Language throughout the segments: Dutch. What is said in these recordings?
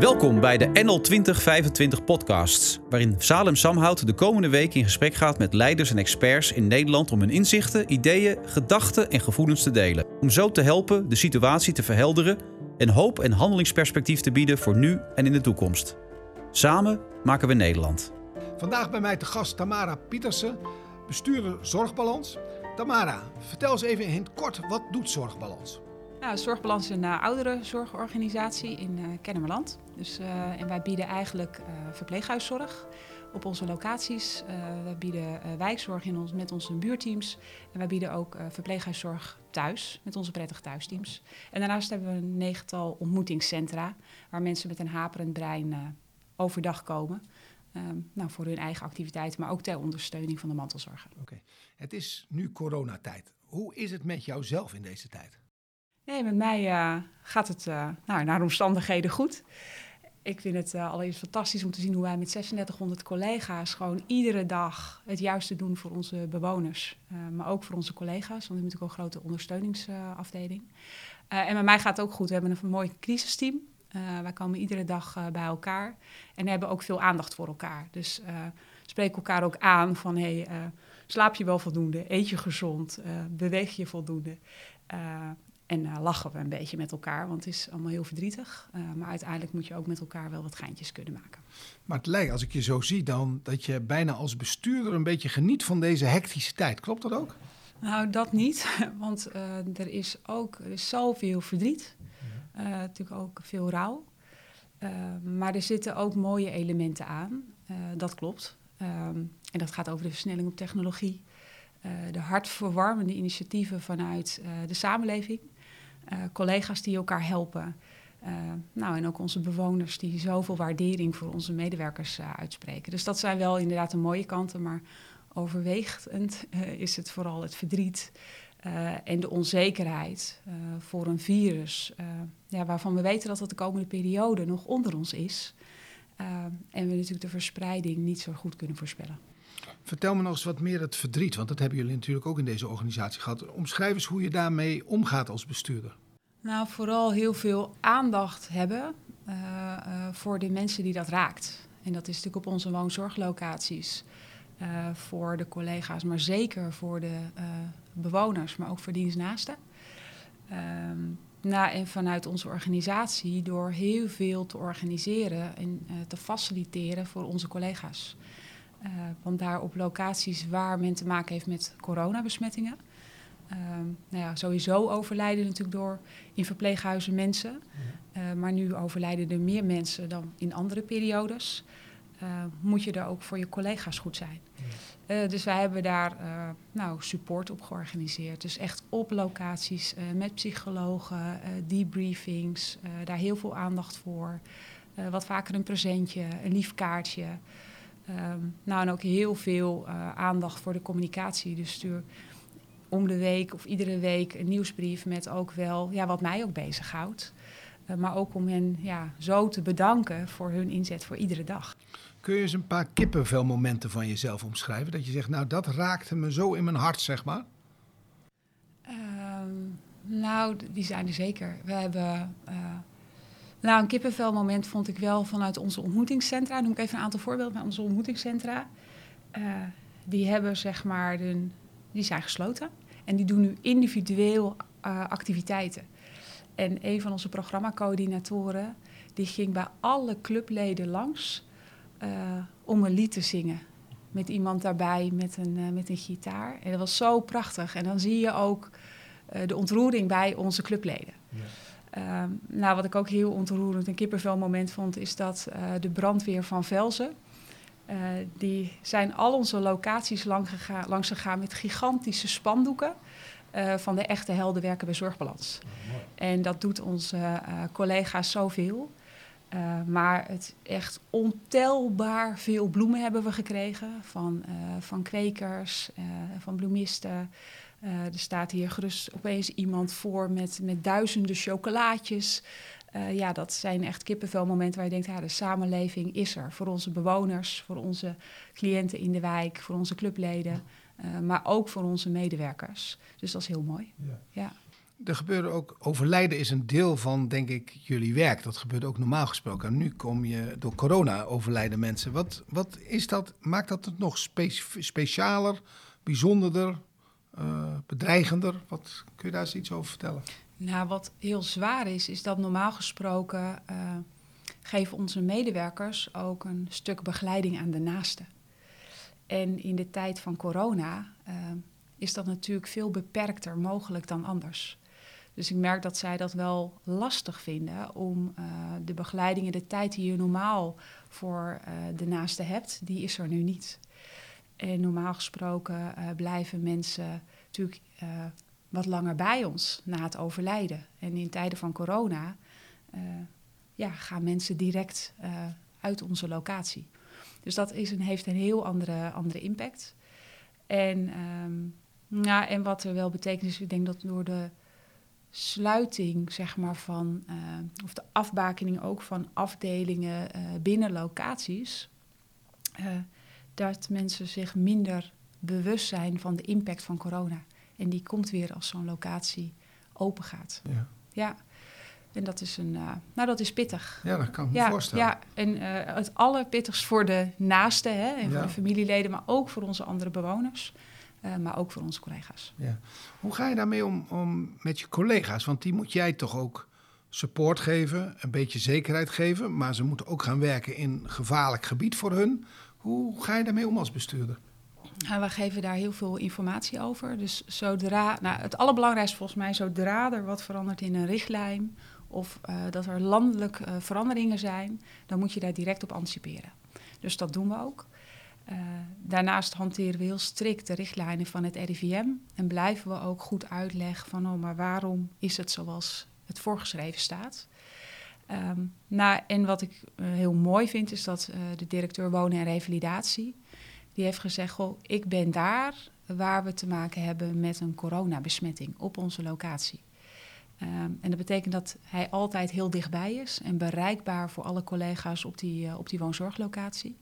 Welkom bij de NL 2025 podcasts, waarin Salem Samhout de komende week in gesprek gaat met leiders en experts in Nederland om hun inzichten, ideeën, gedachten en gevoelens te delen. Om zo te helpen de situatie te verhelderen en hoop en handelingsperspectief te bieden voor nu en in de toekomst. Samen maken we Nederland. Vandaag bij mij te gast Tamara Pietersen, bestuurder Zorgbalans. Tamara, vertel eens even in het kort, wat doet Zorgbalans? Nou, Zorgbalans is een uh, oudere zorgorganisatie in uh, Kennemerland. Dus, uh, en wij bieden eigenlijk verpleeghuiszorg op onze locaties. wij bieden wijkzorg in ons, met onze buurteams. En wij bieden ook verpleeghuiszorg thuis met onze prettige thuisteams. En daarnaast hebben we een negental ontmoetingscentra waar mensen met een haperend brein overdag komen. Um, nou, voor hun eigen activiteiten, maar ook ter ondersteuning van de mantelzorger. Oké, het is nu coronatijd. Hoe is het met jou zelf in deze tijd? Met mij uh, gaat het uh, nou, naar de omstandigheden goed. Ik vind het uh, allereerst fantastisch om te zien hoe wij met 3600 collega's gewoon iedere dag het juiste doen voor onze bewoners. maar ook voor onze collega's, want we hebben natuurlijk een grote ondersteuningsafdeling. en met mij gaat het ook goed. We hebben een mooi crisisteam. wij komen iedere dag bij elkaar en hebben ook veel aandacht voor elkaar. Dus spreken elkaar ook aan van hey, slaap je wel voldoende, eet je gezond, beweeg je voldoende. En uh, lachen we een beetje met elkaar, want het is allemaal heel verdrietig. Uh, maar uiteindelijk moet je ook met elkaar wel wat geintjes kunnen maken. Maar het lijkt, als ik je zo zie, dan dat je bijna als bestuurder een beetje geniet van deze hectische tijd. Klopt dat ook? Nou, dat niet. Want uh, er is ook er is zoveel verdriet. Natuurlijk ook veel rouw. maar er zitten ook mooie elementen aan. dat klopt. Um, en dat gaat over de versnelling op technologie. de hartverwarmende initiatieven vanuit de samenleving. Uh, collega's die elkaar helpen. Uh, nou, en ook onze bewoners die zoveel waardering voor onze medewerkers uh, uitspreken. Dus dat zijn wel inderdaad de mooie kanten, maar overwegend is het vooral het verdriet en de onzekerheid voor een virus, ja, waarvan we weten dat dat de komende periode nog onder ons is. en we natuurlijk de verspreiding niet zo goed kunnen voorspellen. Vertel me nog eens wat meer het verdriet, want dat hebben jullie natuurlijk ook in deze organisatie gehad. Omschrijf eens hoe je daarmee omgaat als bestuurder. Nou, vooral heel veel aandacht hebben uh, uh, voor de mensen die dat raakt. En dat is natuurlijk op onze woonzorglocaties. Uh, voor de collega's, maar zeker voor de bewoners, maar ook voor dienstnaasten. Ehm, nou, en vanuit onze organisatie door heel veel te organiseren en te faciliteren voor onze collega's. Uh, want daar op locaties waar men te maken heeft met coronabesmettingen. Uh, nou ja, sowieso overlijden natuurlijk door in verpleeghuizen mensen. Uh, maar nu overlijden er meer mensen dan in andere periodes. moet je er ook voor je collega's goed zijn. dus wij hebben daar nou, support op georganiseerd. Dus echt op locaties met psychologen, debriefings. daar heel veel aandacht voor. wat vaker een presentje, een lief kaartje. Um, nou, en ook heel veel uh, aandacht voor de communicatie. Dus stuur om de week of iedere week een nieuwsbrief met ook wel ja, wat mij ook bezighoudt. Uh, maar ook om hen ja, zo te bedanken voor hun inzet voor iedere dag. Kun je eens een paar kippenvelmomenten van jezelf omschrijven? Dat je zegt, nou dat raakte me zo in mijn hart, zeg maar. Um, nou, die zijn er zeker. We hebben... Uh, nou, een kippenvelmoment vond ik wel vanuit onze ontmoetingscentra. Noem ik even een aantal voorbeelden bij onze ontmoetingscentra. Uh, die hebben zeg maar, de, die zijn gesloten. En die doen nu individueel uh, activiteiten. En een van onze programmacoördinatoren, die ging bij alle clubleden langs uh, om een lied te zingen. Met iemand daarbij met een, met een gitaar. En dat was zo prachtig. En dan zie je ook de ontroering bij onze clubleden. Ja. Uh, nou, wat ik ook heel ontroerend en kippenvelmoment vond, is dat uh, de brandweer van Velzen. Uh, die zijn al onze locaties lang langs gegaan met gigantische spandoeken. Uh, van de echte helden werken bij Zorgbalans. Oh, en dat doet onze collega's zoveel. maar het echt ontelbaar veel bloemen hebben we gekregen. Van, van kwekers, van bloemisten. Uh, er staat hier gerust opeens iemand voor met, met duizenden chocolaatjes. Uh, ja, dat zijn echt kippenvelmomenten waar je denkt, ja, de samenleving is er. Voor onze bewoners, voor onze cliënten in de wijk, voor onze clubleden. Uh, maar ook voor onze medewerkers. Dus dat is heel mooi. Ja. ja. er gebeurde ook, overlijden is een deel van, denk ik, jullie werk. Dat gebeurt ook normaal gesproken. En nu kom je door corona overlijden mensen. Wat, wat is dat, maakt dat het nog spe specialer, bijzonderder, bedreigender? Wat, kun je daar eens iets over vertellen? Nou, wat heel zwaar is, is dat normaal gesproken uh, geven onze medewerkers ook een stuk begeleiding aan de naasten. En in de tijd van corona uh, is dat natuurlijk veel beperkter mogelijk dan anders. Dus ik merk dat zij dat wel lastig vinden om de begeleiding in de tijd die je normaal voor de naaste hebt, die is er nu niet. En normaal gesproken uh, blijven mensen natuurlijk wat langer bij ons na het overlijden. En in tijden van corona ja, gaan mensen direct uit onze locatie. Dus dat is een, heeft een heel andere, andere impact. En, um, ja, en wat er wel betekent is, ik denk dat door de sluiting zeg maar, van, of de afbakening ook van afdelingen binnen locaties, dat mensen zich minder bewust zijn van de impact van corona. En die komt weer als zo'n locatie open gaat. Ja. ja. En dat is, een, nou, dat is pittig. Ja, dat kan ik me ja, voorstellen. Ja, en het allerpittigst voor de naasten hè, en ja. voor de familieleden, maar ook voor onze andere bewoners. Uh, maar ook voor onze collega's. Ja. Hoe ga je daarmee om, om met je collega's? Want die moet jij toch ook support geven, een beetje zekerheid geven, maar ze moeten ook gaan werken in gevaarlijk gebied voor hun. Hoe ga je daarmee om als bestuurder? Nou, we geven daar heel veel informatie over. Dus zodra, nou, het allerbelangrijkste volgens mij, zodra er wat verandert in een richtlijn of uh, dat er landelijk uh, veranderingen zijn, dan moet je daar direct op anticiperen. Dus dat doen we ook. Uh, daarnaast hanteren we heel strikt de richtlijnen van het RIVM en blijven we ook goed uitleggen van, oh, maar waarom is het zoals het voorgeschreven staat. Um, nou, en wat ik uh, heel mooi vind, is dat uh, de directeur wonen en revalidatie, die heeft gezegd, goh, ik ben daar waar we te maken hebben met een coronabesmetting op onze locatie. Um, en dat betekent dat hij altijd heel dichtbij is en bereikbaar voor alle collega's op die, op die woonzorglocatie.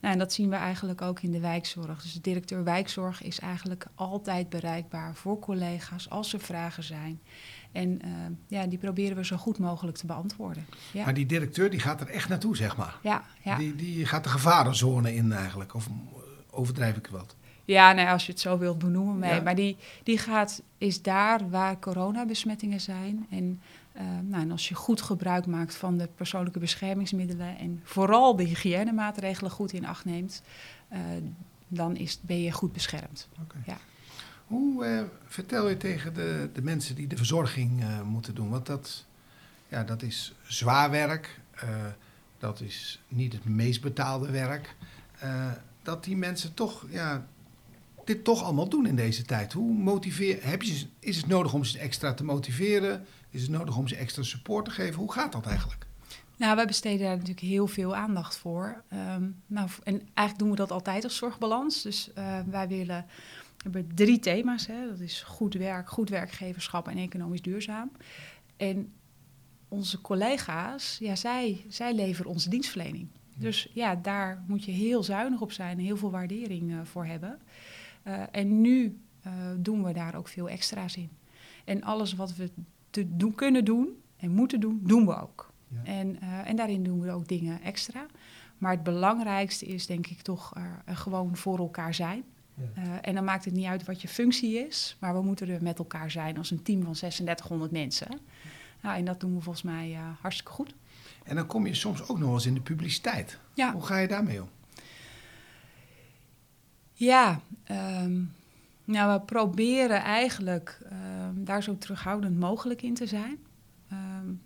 Nou, en dat zien we eigenlijk ook in de wijkzorg. Dus de directeur wijkzorg is eigenlijk altijd bereikbaar voor collega's als er vragen zijn. En uh, ja, die proberen we zo goed mogelijk te beantwoorden. Ja. Maar die directeur die gaat er echt naartoe, zeg maar. Ja, ja. Die, die gaat de gevarenzone in eigenlijk. Of overdrijf ik wat? Ja, nou, als je het zo wilt benoemen. Mee. Ja. Maar die, die gaat, is daar waar coronabesmettingen zijn. En, uh, nou, en als je goed gebruik maakt van de persoonlijke beschermingsmiddelen... en vooral de hygiënemaatregelen goed in acht neemt... Uh, dan is, ben je goed beschermd. Okay. Ja. Hoe uh, vertel je tegen de, de mensen die de verzorging moeten doen? Want dat, ja, dat is zwaar werk. dat is niet het meest betaalde werk. dat die mensen toch... Ja, dit toch allemaal doen in deze tijd? Hoe motiveer, heb je, is het nodig om ze extra te motiveren? Is het nodig om ze extra support te geven? Hoe gaat dat eigenlijk? Nou, wij besteden daar natuurlijk heel veel aandacht voor. Um, nou, en eigenlijk doen we dat altijd als zorgbalans. Dus wij willen, hebben drie thema's. Hè. Dat is goed werk, goed werkgeverschap en economisch duurzaam. En onze collega's, ja, zij, zij leveren onze dienstverlening. Dus ja, daar moet je heel zuinig op zijn en heel veel waardering uh, voor hebben. Uh, en nu uh, doen we daar ook veel extra's in. En alles wat we te doen, kunnen doen en moeten doen, doen we ook. Ja. En, en daarin doen we ook dingen extra. Maar het belangrijkste is denk ik toch gewoon voor elkaar zijn. Ja. en dan maakt het niet uit wat je functie is, maar we moeten er met elkaar zijn als een team van 3600 mensen. Nou, en dat doen we volgens mij hartstikke goed. En dan kom je soms ook nog eens in de publiciteit. Ja. Hoe ga je daarmee om? Ja, um, nou, we proberen eigenlijk um, daar zo terughoudend mogelijk in te zijn. Um,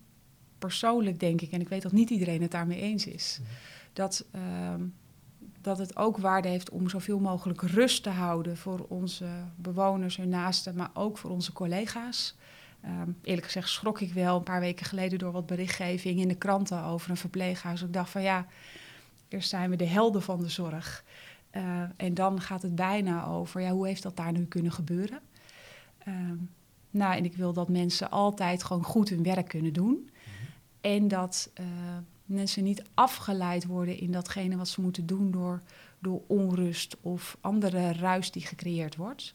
persoonlijk denk ik, en ik weet dat niet iedereen het daarmee eens is, mm. dat, dat het ook waarde heeft om zoveel mogelijk rust te houden voor onze bewoners, hun naasten, maar ook voor onze collega's. eerlijk gezegd schrok ik wel een paar weken geleden door wat berichtgeving in de kranten over een verpleeghuis. Ik dacht van ja, eerst zijn we de helden van de zorg. Uh, en dan gaat het bijna over, ja, hoe heeft dat daar nu kunnen gebeuren? Uh, nou, en ik wil dat mensen altijd gewoon goed hun werk kunnen doen. Mm -hmm. En dat uh, mensen niet afgeleid worden in datgene wat ze moeten doen door, door onrust of andere ruis die gecreëerd wordt.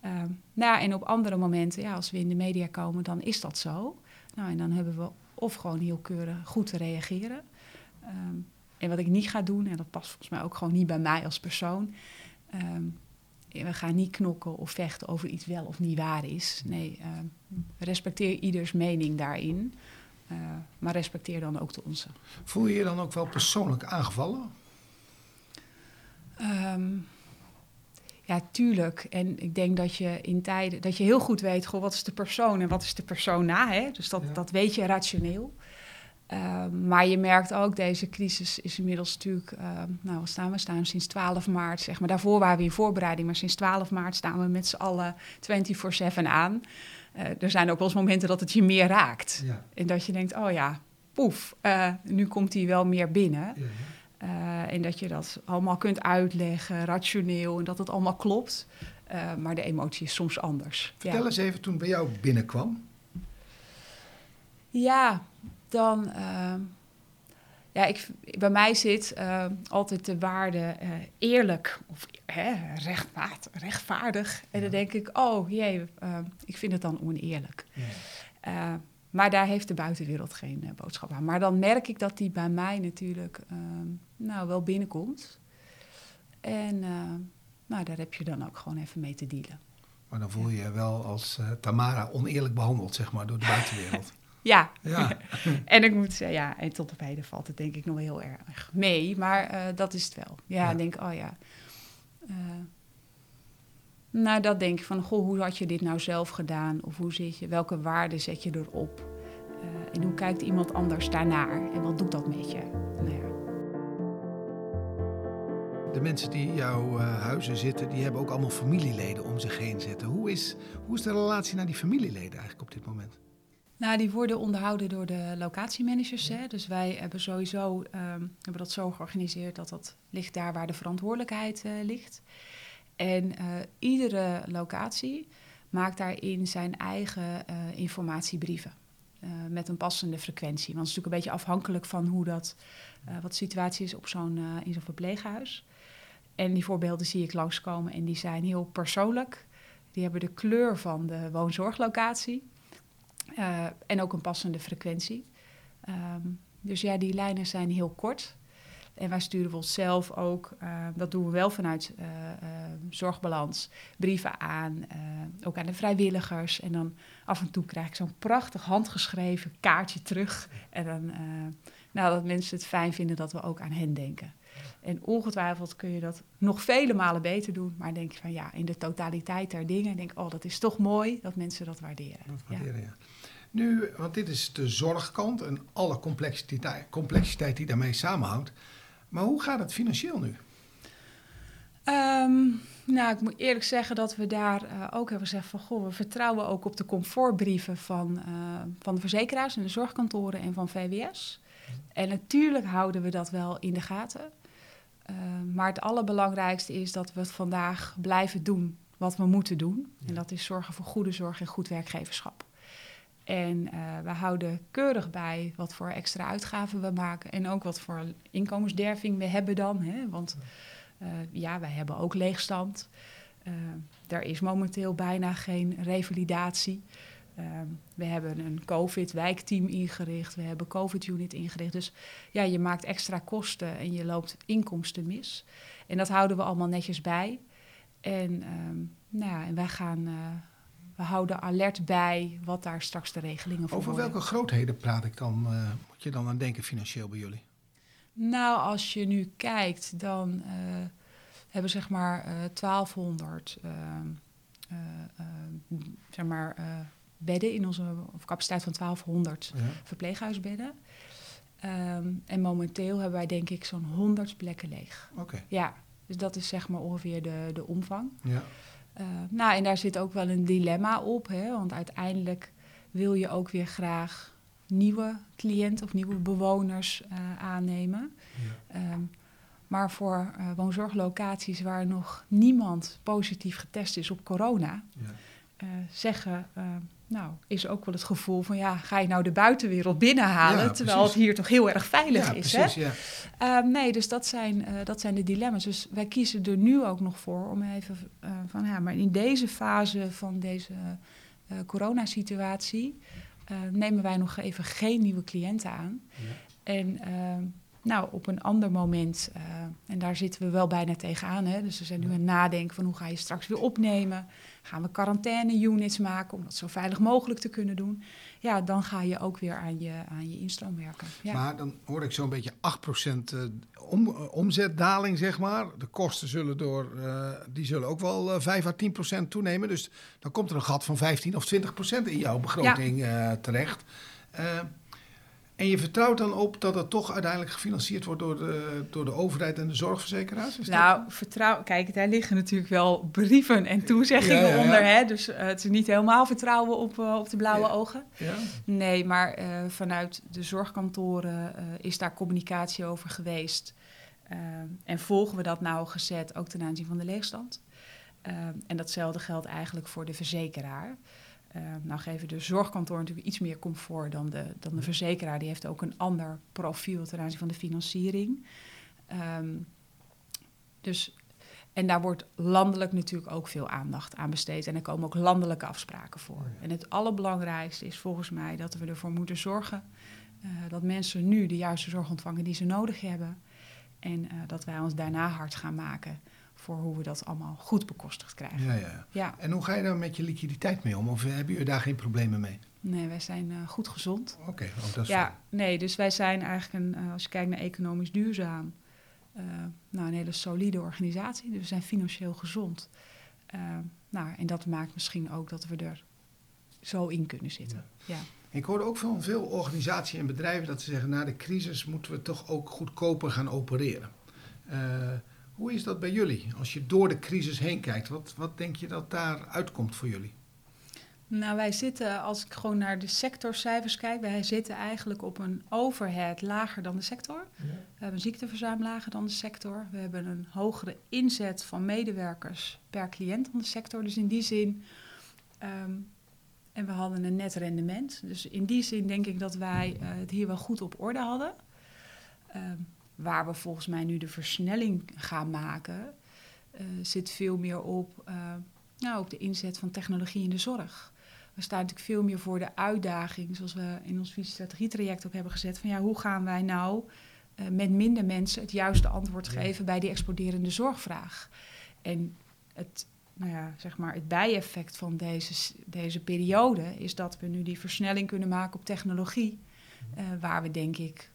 Ehm, nou ja, en op andere momenten, ja, als we in de media komen, dan is dat zo. Nou, en dan hebben we of gewoon heel keurig goed te reageren. Ehm, en wat ik niet ga doen, en dat past volgens mij ook gewoon niet bij mij als persoon. ehm, we gaan niet knokken of vechten over iets wel of niet waar is. Nee, respecteer ieders mening daarin. Eh, maar respecteer dan ook de onze. Voel je je dan ook wel persoonlijk aangevallen? Ehm, ja, tuurlijk. En ik denk dat je in tijden dat je heel goed weet, goh, wat is de persoon en wat is de persona. Hè? Dus dat, Ja. dat weet je rationeel. Ehm, maar je merkt ook, deze crisis is inmiddels natuurlijk, ehm, nou, wat staan we? We staan sinds 12 maart, zeg maar. Daarvoor waren we in voorbereiding, maar sinds 12 maart staan we met z'n allen 24-7 aan. Eh, er zijn ook wel eens momenten dat het je meer raakt. Ja. En dat je denkt, oh ja, poef, eh, nu komt hij wel meer binnen. Eh, en dat je dat allemaal kunt uitleggen, rationeel, en dat het allemaal klopt. Maar de emotie is soms anders. Vertel ja. eens even toen bij jou binnenkwam. ja, dan. eh, ja, ik, bij mij zit eh, altijd de waarde eh, eerlijk of hè, rechtmaat, rechtvaardig. En dan denk ik, oh jee, eh, ik vind het dan oneerlijk. Eh, maar daar heeft de buitenwereld geen eh, boodschap aan. Maar dan merk ik dat die bij mij natuurlijk ehm, nou, wel binnenkomt. En nou, daar heb je dan ook gewoon even mee te dealen. Maar dan voel je je wel als eh, Tamara oneerlijk behandeld, zeg maar, door de buitenwereld. Ja, Ja. en ik moet zeggen, ja, en tot op heden valt het denk ik nog heel erg mee. Maar eh, dat is het wel. Ja, Ja. ik denk, oh ja. Eh, nou, dat denk ik van, goh, hoe had je dit nou zelf gedaan? Of hoe zit je, welke waarden zet je erop? Eh, en hoe kijkt iemand anders daarnaar? En wat doet dat met je? Nou ja. De mensen die in jouw eh, huizen zitten, die hebben ook allemaal familieleden om zich heen zitten. Hoe is, hoe is de relatie naar die familieleden eigenlijk op dit moment? Nou, die worden onderhouden door de locatiemanagers. Hè? Dus wij hebben sowieso ehm, hebben dat zo georganiseerd dat dat ligt daar waar de verantwoordelijkheid eh, ligt. En eh, iedere locatie maakt daarin zijn eigen eh, informatiebrieven. met een passende frequentie. Want het is natuurlijk een beetje afhankelijk van hoe dat, wat de situatie is op zo'n, in zo'n verpleeghuis. En die voorbeelden zie ik langskomen en die zijn heel persoonlijk. Die hebben de kleur van de woonzorglocatie. Eh, en ook een passende frequentie. Ehm, dus ja, die lijnen zijn heel kort. En wij sturen onszelf ook, eh, dat doen we wel vanuit eh, eh, zorgbalans, brieven aan, eh, ook aan de vrijwilligers. En dan af en toe krijg ik zo'n prachtig handgeschreven kaartje terug. En dan, nou, dat mensen het fijn vinden dat we ook aan hen denken. En ongetwijfeld kun je dat nog vele malen beter doen. Maar denk je van ja, in de totaliteit der dingen, denk ik, oh, dat is toch mooi dat mensen dat waarderen. Dat Ja. waarderen, ja. Nu, want dit is de zorgkant en alle complexiteit, complexiteit die daarmee samenhangt. Maar hoe gaat het financieel nu? Ehm, nou, ik moet eerlijk zeggen dat we daar eh, ook hebben gezegd van... Goh, we vertrouwen ook op de comfortbrieven van, eh, van de verzekeraars en de zorgkantoren en van VWS. En natuurlijk houden we dat wel in de gaten. Eh, maar het allerbelangrijkste is dat we het vandaag blijven doen wat we moeten doen. En dat is zorgen voor goede zorg en goed werkgeverschap. En eh, we houden keurig bij wat voor extra uitgaven we maken. En ook wat voor inkomensderving we hebben dan. Hè? Want eh, ja, wij hebben ook leegstand. Eh, er is momenteel bijna geen revalidatie. Eh, we hebben een COVID-wijkteam ingericht. We hebben COVID-unit ingericht. Dus ja, je maakt extra kosten en je loopt inkomsten mis. En dat houden we allemaal netjes bij. En, ehm, nou ja, en wij gaan... we houden alert bij wat daar straks de regelingen voor Over worden. welke grootheden praat ik dan? eh, moet je dan aan denken financieel bij jullie? Nou, als je nu kijkt, dan eh, hebben zeg maar eh 1200 ehm, eh, zeg maar, bedden in onze of capaciteit van 1200 Ja. verpleeghuisbedden. Ehm, en momenteel hebben wij denk ik zo'n 100 plekken leeg. Oké. Ja, dus dat is zeg maar ongeveer de, de omvang. Ja. Eh, nou, en daar zit ook wel een dilemma op, hè, want uiteindelijk wil je ook weer graag nieuwe cliënten of nieuwe bewoners eh, aannemen. Ja. Ehm, maar voor eh, woonzorglocaties waar nog niemand positief getest is op corona, Ja. zeggen, nou, is ook wel het gevoel van ja, ga je nou de buitenwereld binnenhalen, Ja, terwijl precies. het hier toch heel erg veilig ja, is. precies, hè? ja. Eh, nee, dus dat zijn, eh, dat zijn de dilemma's. Dus wij kiezen er nu ook nog voor om even eh, van ja, maar in deze fase van deze coronasituatie nemen wij nog even geen nieuwe cliënten aan. En nou, op een ander moment, en daar zitten we wel bijna tegenaan. Hè? Dus we zijn nu aan het nadenken van hoe ga je straks weer opnemen. Gaan we quarantaine-units maken om dat zo veilig mogelijk te kunnen doen. Ja, dan ga je ook weer aan je, aan je instroom werken. Ja. Maar dan hoor ik zo'n beetje 8% eh, om, eh, omzetdaling, zeg maar. De kosten zullen, door, eh, die zullen ook wel eh, 5 à 10% toenemen. Dus dan komt er een gat van 15 of 20% in jouw begroting terecht. Eh, en je vertrouwt dan op dat het toch uiteindelijk gefinancierd wordt door de, door de overheid en de zorgverzekeraars? Is dat- Nou, vertrouw, kijk, daar liggen natuurlijk wel brieven en toezeggingen Ja, ja, ja. onder. Hè? Dus eh, het is niet helemaal vertrouwen op, eh, op de blauwe ogen. Ja? Nee, maar eh, vanuit de zorgkantoren is daar communicatie over geweest. En volgen we dat nauwgezet ook ten aanzien van de leegstand. En datzelfde geldt eigenlijk voor de verzekeraar. Eh, nou geven de zorgkantoren natuurlijk iets meer comfort dan de, dan de verzekeraar. Die heeft ook een ander profiel ten aanzien van de financiering. Ehm, dus, en daar wordt landelijk natuurlijk ook veel aandacht aan besteed. En er komen ook landelijke afspraken voor. En het allerbelangrijkste is volgens mij dat we ervoor moeten zorgen eh, dat mensen nu de juiste zorg ontvangen die ze nodig hebben. En eh, dat wij ons daarna hard gaan maken voor hoe we dat allemaal goed bekostigd krijgen. Ja, ja. Ja, En hoe ga je daar met je liquiditeit mee om? Of hebben jullie daar geen problemen mee? nee, wij zijn eh, goed gezond. Oké, oh, dat is Ja, nee, dus wij zijn eigenlijk, een, eh, als je kijkt naar economisch duurzaam, eh, nou, een hele solide organisatie. Dus we zijn financieel gezond. Eh, nou, en dat maakt misschien ook dat we er zo in kunnen zitten. Ja. Ik hoorde ook van veel organisaties en bedrijven dat ze zeggen: na de crisis moeten we toch ook goedkoper gaan opereren. Hoe is dat bij jullie? Als je door de crisis heen kijkt, wat, wat denk je dat daar uitkomt voor jullie? Nou, wij zitten, als ik gewoon naar de sectorcijfers kijk, wij zitten eigenlijk op een overhead lager dan de sector. We hebben een ziekteverzuim lager dan de sector. We hebben een hogere inzet van medewerkers per cliënt dan de sector. Dus in die zin. ehm, en we hadden een net rendement. Dus in die zin denk ik dat wij eh, het hier wel goed op orde hadden. Waar we volgens mij nu de versnelling gaan maken, eh, zit veel meer op, eh, nou, op de inzet van technologie in de zorg. We staan natuurlijk veel meer voor de uitdaging, zoals we in ons visiestrategietraject ook hebben gezet, van ja, hoe gaan wij nou eh, met minder mensen het juiste antwoord Ja. geven bij die exploderende zorgvraag. En het, nou ja, zeg maar het bijeffect van deze, deze periode is dat we nu die versnelling kunnen maken op technologie, waar we denk ik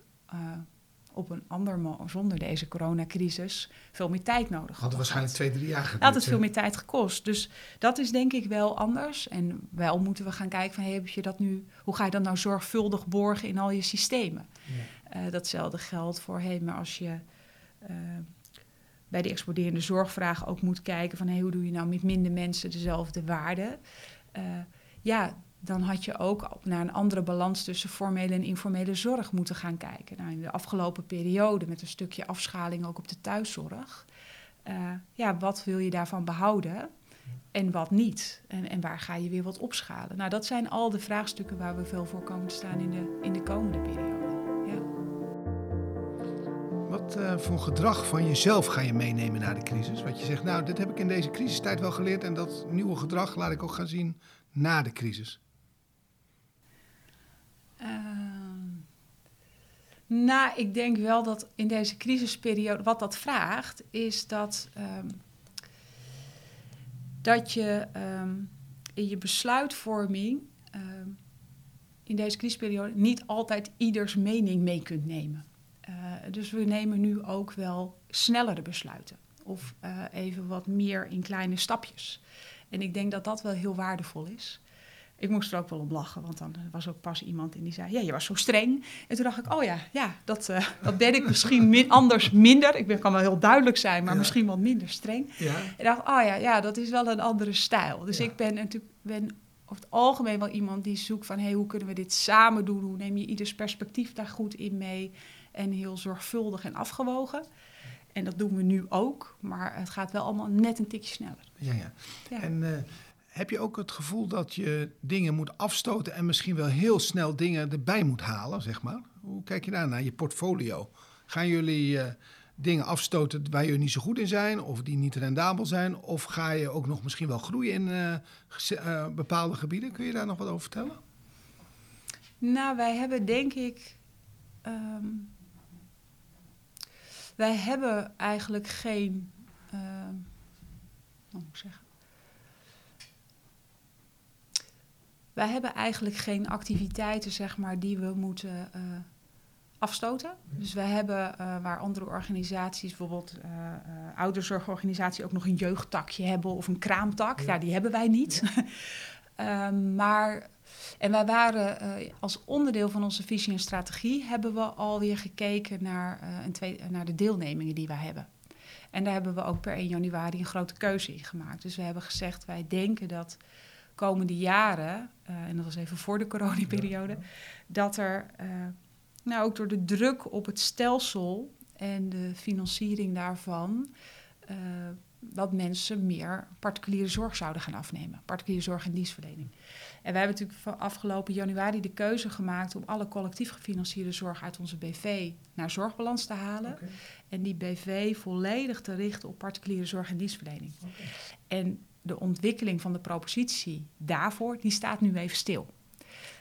op een ander mo- zonder deze coronacrisis veel meer tijd nodig Hadden hadden waarschijnlijk twee, drie jaar geduurd. Had het veel meer tijd gekost. Dus dat is denk ik wel anders. En wel moeten we gaan kijken van hey, heb je dat nu, hoe ga je dat nou zorgvuldig borgen in al je systemen? Eh, datzelfde geldt voor hey, maar als je eh, bij die exploderende zorgvraag ook moet kijken van hey, hoe doe je nou met minder mensen dezelfde waarde? Eh, ja, dan had je ook naar een andere balans tussen formele en informele zorg moeten gaan kijken. Nou, in de afgelopen periode met een stukje afschaling ook op de thuiszorg. eh, ja, wat wil je daarvan behouden en wat niet? En, en waar ga je weer wat opschalen? Nou, dat zijn al de vraagstukken waar we veel voor komen te staan in de, in de komende periode. Ja. Wat eh, voor gedrag van jezelf ga je meenemen na de crisis? Wat je zegt, nou, dit heb ik in deze crisistijd wel geleerd en dat nieuwe gedrag laat ik ook gaan zien na de crisis. Ehm, nou, ik denk wel dat in deze crisisperiode, wat dat vraagt, is dat, ehm, dat je ehm, in je besluitvorming in deze crisisperiode niet altijd ieders mening mee kunt nemen. Eh, dus we nemen nu ook wel snellere besluiten. Of eh, even wat meer in kleine stapjes. En ik denk dat dat wel heel waardevol is. Ik moest er ook wel om lachen, want dan was ook pas iemand in die zei: Ja, je was zo streng. En toen dacht ik: Oh ja, ja dat, eh, dat ben ik misschien min- anders minder. Ik ben, kan wel heel duidelijk zijn, maar Ja. misschien wat minder streng. Ja. Ik dacht: Oh ja, ja, dat is wel een andere stijl. Dus Ja. ik ben natuurlijk ben over het algemeen wel iemand die zoekt van: hey, hoe kunnen we dit samen doen? Hoe neem je ieders perspectief daar goed in mee? En heel zorgvuldig en afgewogen. En dat doen we nu ook, maar het gaat wel allemaal net een tikje sneller. Ja, ja. Ja. En eh, heb je ook het gevoel dat je dingen moet afstoten en misschien wel heel snel dingen erbij moet halen, zeg maar? Hoe kijk je daar naar je portfolio? Gaan jullie eh, dingen afstoten waar jullie niet zo goed in zijn of die niet rendabel zijn? Of ga je ook nog misschien wel groeien in eh, eh, bepaalde gebieden? Kun je daar nog wat over vertellen? Nou, wij hebben denk ik. ehm, wij hebben eigenlijk geen. ehm, hoe moet ik zeggen? Wij hebben eigenlijk geen activiteiten, zeg maar, die we moeten eh, afstoten. Dus wij hebben, eh, waar andere organisaties, bijvoorbeeld eh eh, ouderzorgorganisatie, ook nog een jeugdtakje hebben of een kraamtak. Ja, die hebben wij niet. Ehm, maar en wij waren als onderdeel van onze visie en strategie hebben we alweer gekeken naar, een twee, naar de deelnemingen die wij hebben. En daar hebben we ook per 1 januari een grote keuze in gemaakt. Dus we hebben gezegd, wij denken dat komende jaren, eh, en dat was even voor de coronaperiode, dat er eh, nou, ook door de druk op het stelsel en de financiering daarvan, eh, dat mensen meer particuliere zorg zouden gaan afnemen. Particuliere zorg en dienstverlening. En wij hebben natuurlijk van afgelopen januari de keuze gemaakt om alle collectief gefinancierde zorg uit onze BV naar zorgbalans te halen. En die BV volledig te richten op particuliere zorg en dienstverlening. En de ontwikkeling van de propositie daarvoor, die staat nu even stil.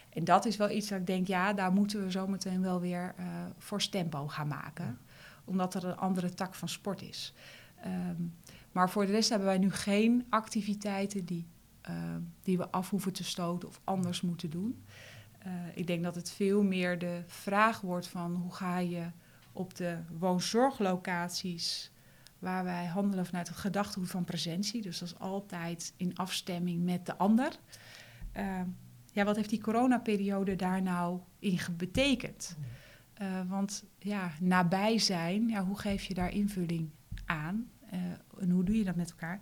En dat is wel iets dat ik denk, ja, daar moeten we zometeen wel weer uh, voor tempo gaan maken. Omdat er een andere tak van sport is. Um, maar voor de rest hebben wij nu geen activiteiten die, uh, die we af hoeven te stoten of anders moeten doen. Uh, ik denk dat het veel meer de vraag wordt van hoe ga je op de woonzorglocaties waar wij handelen vanuit het gedachtegoed van presentie. Dus dat is altijd in afstemming met de ander. Uh, ja, wat heeft die coronaperiode daar nou in betekend? Uh, want ja, nabij zijn, ja, hoe geef je daar invulling aan? Uh, en hoe doe je dat met elkaar?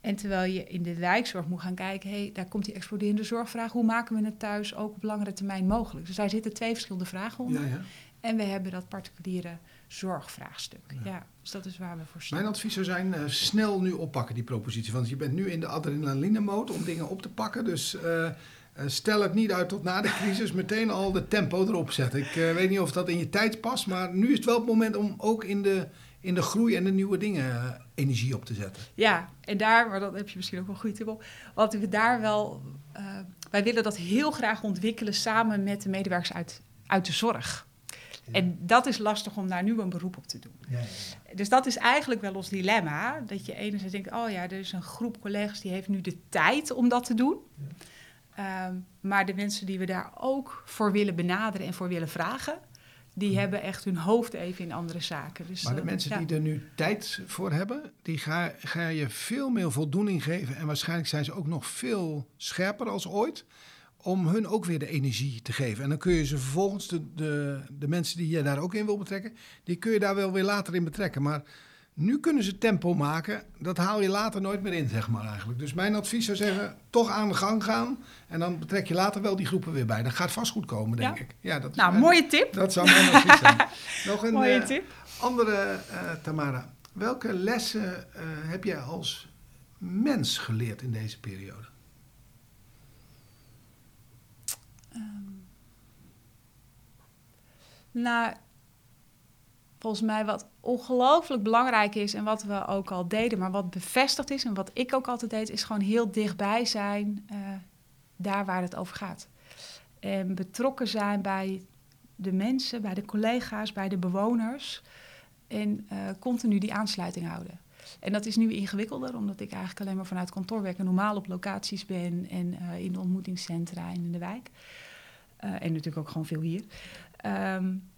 En terwijl je in de wijkzorg moet gaan kijken, hey, daar komt die exploderende zorgvraag. Hoe maken we het thuis ook op langere termijn mogelijk? Dus daar zitten twee verschillende vragen onder. Ja, ja. En we hebben dat particuliere zorgvraagstuk. Ja. ja. dus dat is waar we voor staan. Mijn advies zou zijn, uh, snel nu oppakken die propositie. Want je bent nu in de adrenaline-mode om dingen op te pakken. Dus uh, stel het niet uit tot na de crisis. Meteen al de tempo erop zetten. Ik uh, weet niet of dat in je tijd past. Maar nu is het wel het moment om ook in de, in de groei en de nieuwe dingen energie op te zetten. Ja, en daar, maar dat heb je misschien ook wel een goede tip op. Want we daar wel... wij willen dat heel graag ontwikkelen samen met de medewerkers uit, uit de zorg. En dat is lastig om daar nu een beroep op te doen. Ja, ja, ja. Dus dat is eigenlijk wel ons dilemma. Dat je enerzijds denkt, oh ja, er is een groep collega's die heeft nu de tijd om dat te doen. Um, maar de mensen die we daar ook voor willen benaderen en voor willen vragen... die hebben echt hun hoofd even in andere zaken. Dus, maar de mensen die er nu tijd voor hebben... die ga, ga je veel meer voldoening geven. En waarschijnlijk zijn ze ook nog veel scherper als ooit om hun ook weer de energie te geven. En dan kun je ze vervolgens, de, de, de mensen die je daar ook in wil betrekken, die kun je daar wel weer later in betrekken. Maar nu kunnen ze tempo maken, dat haal je later nooit meer in, zeg maar eigenlijk. Dus mijn advies zou zeggen, toch aan de gang gaan. En dan betrek je later wel die groepen weer bij. Dat gaat vast goed komen, denk ja? ik. Ja, dat is nou, mijn, mooie tip. Dat zou mijn advies zijn. Nog een mooie uh, tip. andere, uh, Tamara. Welke lessen uh, heb jij als mens geleerd in deze periode? Um, nou, volgens mij wat ongelooflijk belangrijk is en wat we ook al deden, maar wat bevestigd is en wat ik ook altijd deed, is gewoon heel dichtbij zijn uh, daar waar het over gaat. En betrokken zijn bij de mensen, bij de collega's, bij de bewoners en uh, continu die aansluiting houden. En dat is nu ingewikkelder, omdat ik eigenlijk alleen maar vanuit kantoor werk en normaal op locaties ben en uh, in de ontmoetingscentra en in de wijk. Uh, en natuurlijk ook gewoon veel hier. Um,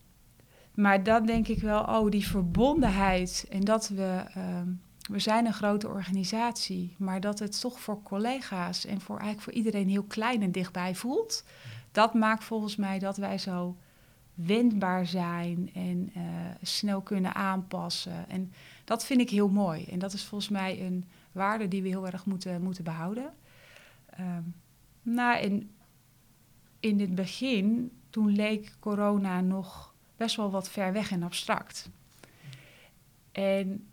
maar dat denk ik wel, oh, die verbondenheid en dat we, um, we zijn een grote organisatie, maar dat het toch voor collega's en voor eigenlijk voor iedereen heel klein en dichtbij voelt. Dat maakt volgens mij dat wij zo wendbaar zijn en uh, snel kunnen aanpassen. En dat vind ik heel mooi. En dat is volgens mij een waarde die we heel erg moeten, moeten behouden. Um, nou, en in het begin, toen leek corona nog best wel wat ver weg en abstract. En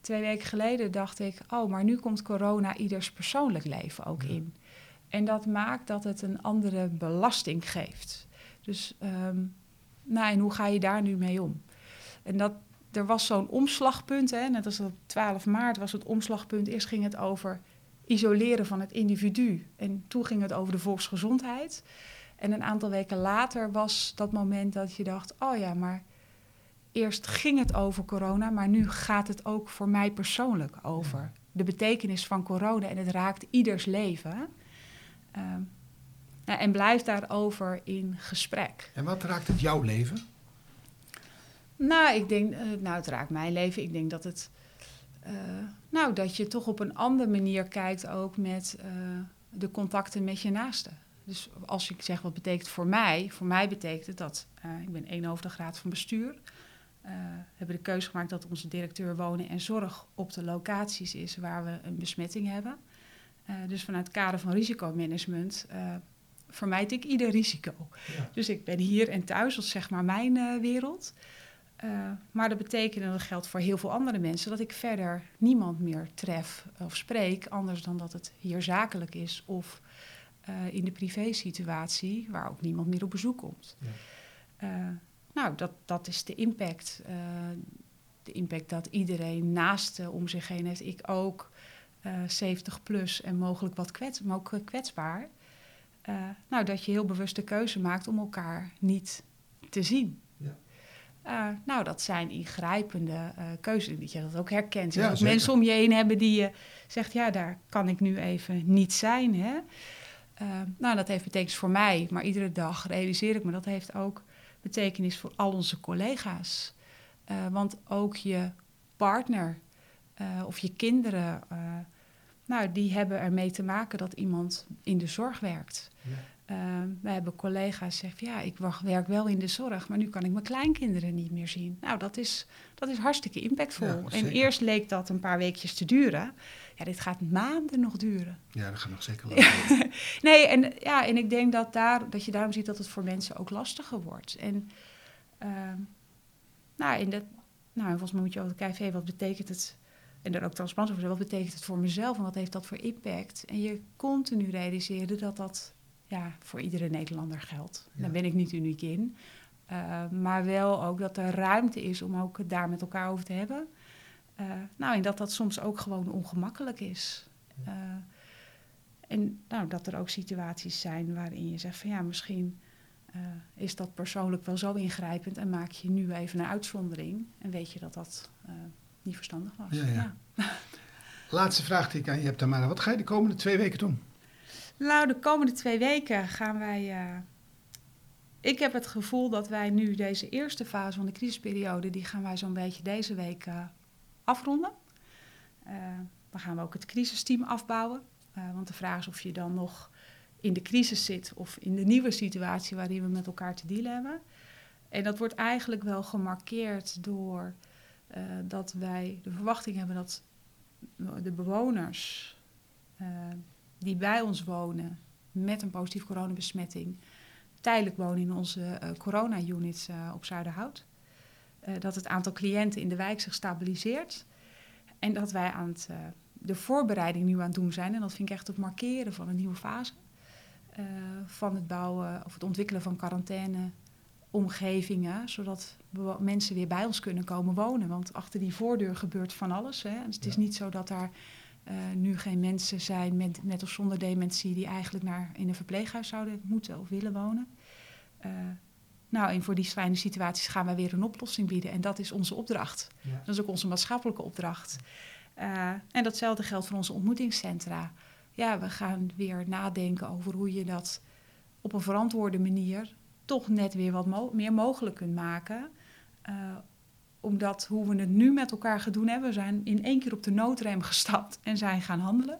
twee weken geleden dacht ik, oh, maar nu komt corona ieders persoonlijk leven ook in. En dat maakt dat het een andere belasting geeft. Dus, ehm, nou, en hoe ga je daar nu mee om? En dat, er was zo'n omslagpunt, hè, net als op 12 maart was het omslagpunt. Eerst ging het over isoleren van het individu. En toen ging het over de volksgezondheid. En een aantal weken later was dat moment dat je dacht: oh ja, maar eerst ging het over corona, maar nu gaat het ook voor mij persoonlijk over. De betekenis van corona en het raakt ieders leven. Ehm, nou, en blijf daarover in gesprek. En wat raakt het jouw leven? Nou, ik denk, uh, nou, het raakt mijn leven. Ik denk dat het, uh, nou, dat je toch op een andere manier kijkt ook met uh, de contacten met je naasten. Dus als ik zeg wat betekent voor mij, voor mij betekent het dat ik ben één over de graad van bestuur. Uh, hebben de keuze gemaakt dat onze directeur wonen en zorg op de locaties is waar we een besmetting hebben. Uh, dus vanuit het kader van risicomanagement vermijd ik ieder risico. Ja. Dus ik ben hier en thuis, dat is zeg maar mijn wereld. maar dat betekent, en dat geldt voor heel veel andere mensen, dat ik verder niemand meer tref of spreek, anders dan dat het hier zakelijk is of in de privé-situatie, waar ook niemand meer op bezoek komt. Ja. Nou, dat, dat is de impact. Uh, de impact dat iedereen naast uh, om zich heen heeft. Ik ook, uh, 70 plus en mogelijk wat kwets, maar ook kwetsbaar. nou, dat je heel bewust de keuze maakt om elkaar niet te zien. Nou, dat zijn ingrijpende keuzes. Dat je dat ook herkent. Ja, ook mensen om je heen hebben die je zegt... ja, daar kan ik nu even niet zijn. Hè? Nou, dat heeft betekenis voor mij. Maar iedere dag realiseer ik me... dat heeft ook betekenis voor al onze collega's. Uh, want ook je partner uh, of je kinderen, uh, nou, die hebben ermee te maken dat iemand in de zorg werkt. Ja. We hebben collega's die zeggen, ja, ik werk wel in de zorg, maar nu kan ik mijn kleinkinderen niet meer zien. Nou, dat is, dat is hartstikke impactvol. Ja, en eerst leek dat een paar weekjes te duren. Ja, dit gaat maanden nog duren. Ja, dat gaat nog zeker lang Nee, en, ja, en ik denk dat, daar, dat je daarom ziet dat het voor mensen ook lastiger wordt. En uh, nou, in dat, nou, volgens mij moet je ook kijken, wat betekent het... En daar ook transparant over zijn, wat betekent het voor mezelf en wat heeft dat voor impact? En je continu realiseren dat dat ja, voor iedere Nederlander geldt. Daar ben ik niet uniek in. Uh, maar wel ook dat er ruimte is om ook het daar met elkaar over te hebben. Uh, nou, en dat dat soms ook gewoon ongemakkelijk is. Uh, en nou, dat er ook situaties zijn waarin je zegt van ja, misschien is dat persoonlijk wel zo ingrijpend en maak je nu even een uitzondering en weet je dat dat niet verstandig was. Ja, ja. ja. Laatste vraag die ik aan je heb, Tamara. Wat ga je de komende twee weken doen? Nou, de komende twee weken gaan wij. ik heb het gevoel dat wij nu deze eerste fase van de crisisperiode, die gaan wij zo'n beetje deze week afronden. Uh, dan gaan we ook het crisisteam afbouwen. Want de vraag is of je dan nog in de crisis zit of in de nieuwe situatie waarin we met elkaar te dealen hebben. En dat wordt eigenlijk wel gemarkeerd door dat wij de verwachting hebben dat de bewoners die bij ons wonen met een positief coronabesmetting tijdelijk wonen in onze corona-units op Zuiderhout. Uh, dat het aantal cliënten in de wijk zich stabiliseert. En dat wij aan het, uh, de voorbereiding nu aan het doen zijn. En dat vind ik echt het markeren van een nieuwe fase. Uh, van het bouwen of het ontwikkelen van quarantaineomgevingen. Zodat mensen weer bij ons kunnen komen wonen. Want achter die voordeur gebeurt van alles. Hè. Dus het ja. is niet zo dat daar nu geen mensen zijn met, met of zonder dementie... die eigenlijk naar, in een verpleeghuis zouden moeten of willen wonen. Nou, en voor die fijne situaties gaan wij weer een oplossing bieden. En dat is onze opdracht. Ja. Dat is ook onze maatschappelijke opdracht. Uh, en datzelfde geldt voor onze ontmoetingscentra. Ja, we gaan weer nadenken over hoe je dat op een verantwoorde manier toch net weer wat mo meer mogelijk kunt maken. Uh, omdat hoe we het nu met elkaar gaan doen hebben, we zijn in één keer op de noodrem gestapt en zijn gaan handelen.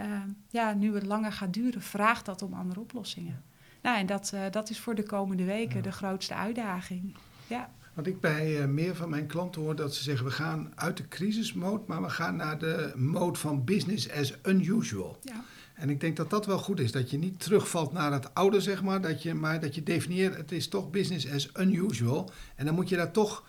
Uh, ja, nu het langer gaat duren, vraagt dat om andere oplossingen. Nou, en dat, uh, dat is voor de komende weken ja. de grootste uitdaging. Ja. Want ik bij uh, meer van mijn klanten hoor dat ze zeggen: we gaan uit de crisismode, maar we gaan naar de mode van business as unusual. Ja. En ik denk dat dat wel goed is. Dat je niet terugvalt naar het oude, zeg maar. Dat je, maar dat je definieert, het is toch business as unusual. En dan moet je daar toch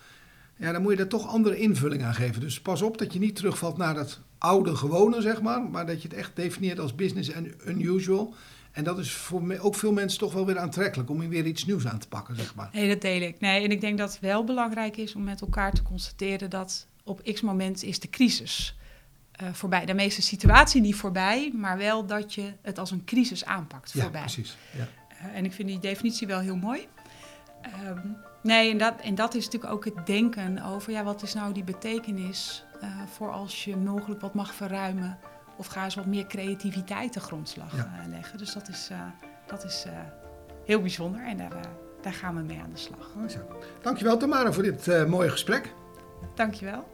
ja, dan moet je er toch andere invulling aan geven. Dus pas op dat je niet terugvalt naar dat oude gewone, zeg maar. Maar dat je het echt definieert als business and unusual. En dat is voor me, ook veel mensen toch wel weer aantrekkelijk om weer iets nieuws aan te pakken, zeg maar. Nee, dat deel ik. Nee, en ik denk dat het wel belangrijk is om met elkaar te constateren dat op x moment is de crisis uh, voorbij. De meeste situatie niet voorbij, maar wel dat je het als een crisis aanpakt ja, voorbij. Precies, ja, uh, en ik vind die definitie wel heel mooi. Um, nee, en dat, en dat is natuurlijk ook het denken over, ja, wat is nou die betekenis uh, voor als je mogelijk wat mag verruimen of ga eens wat meer creativiteit te grondslag ja. uh, leggen. Dus dat is, uh, dat is heel bijzonder en daar, daar gaan we mee aan de slag. Oh, zo. Dankjewel Tamara voor dit mooie gesprek. Dankjewel.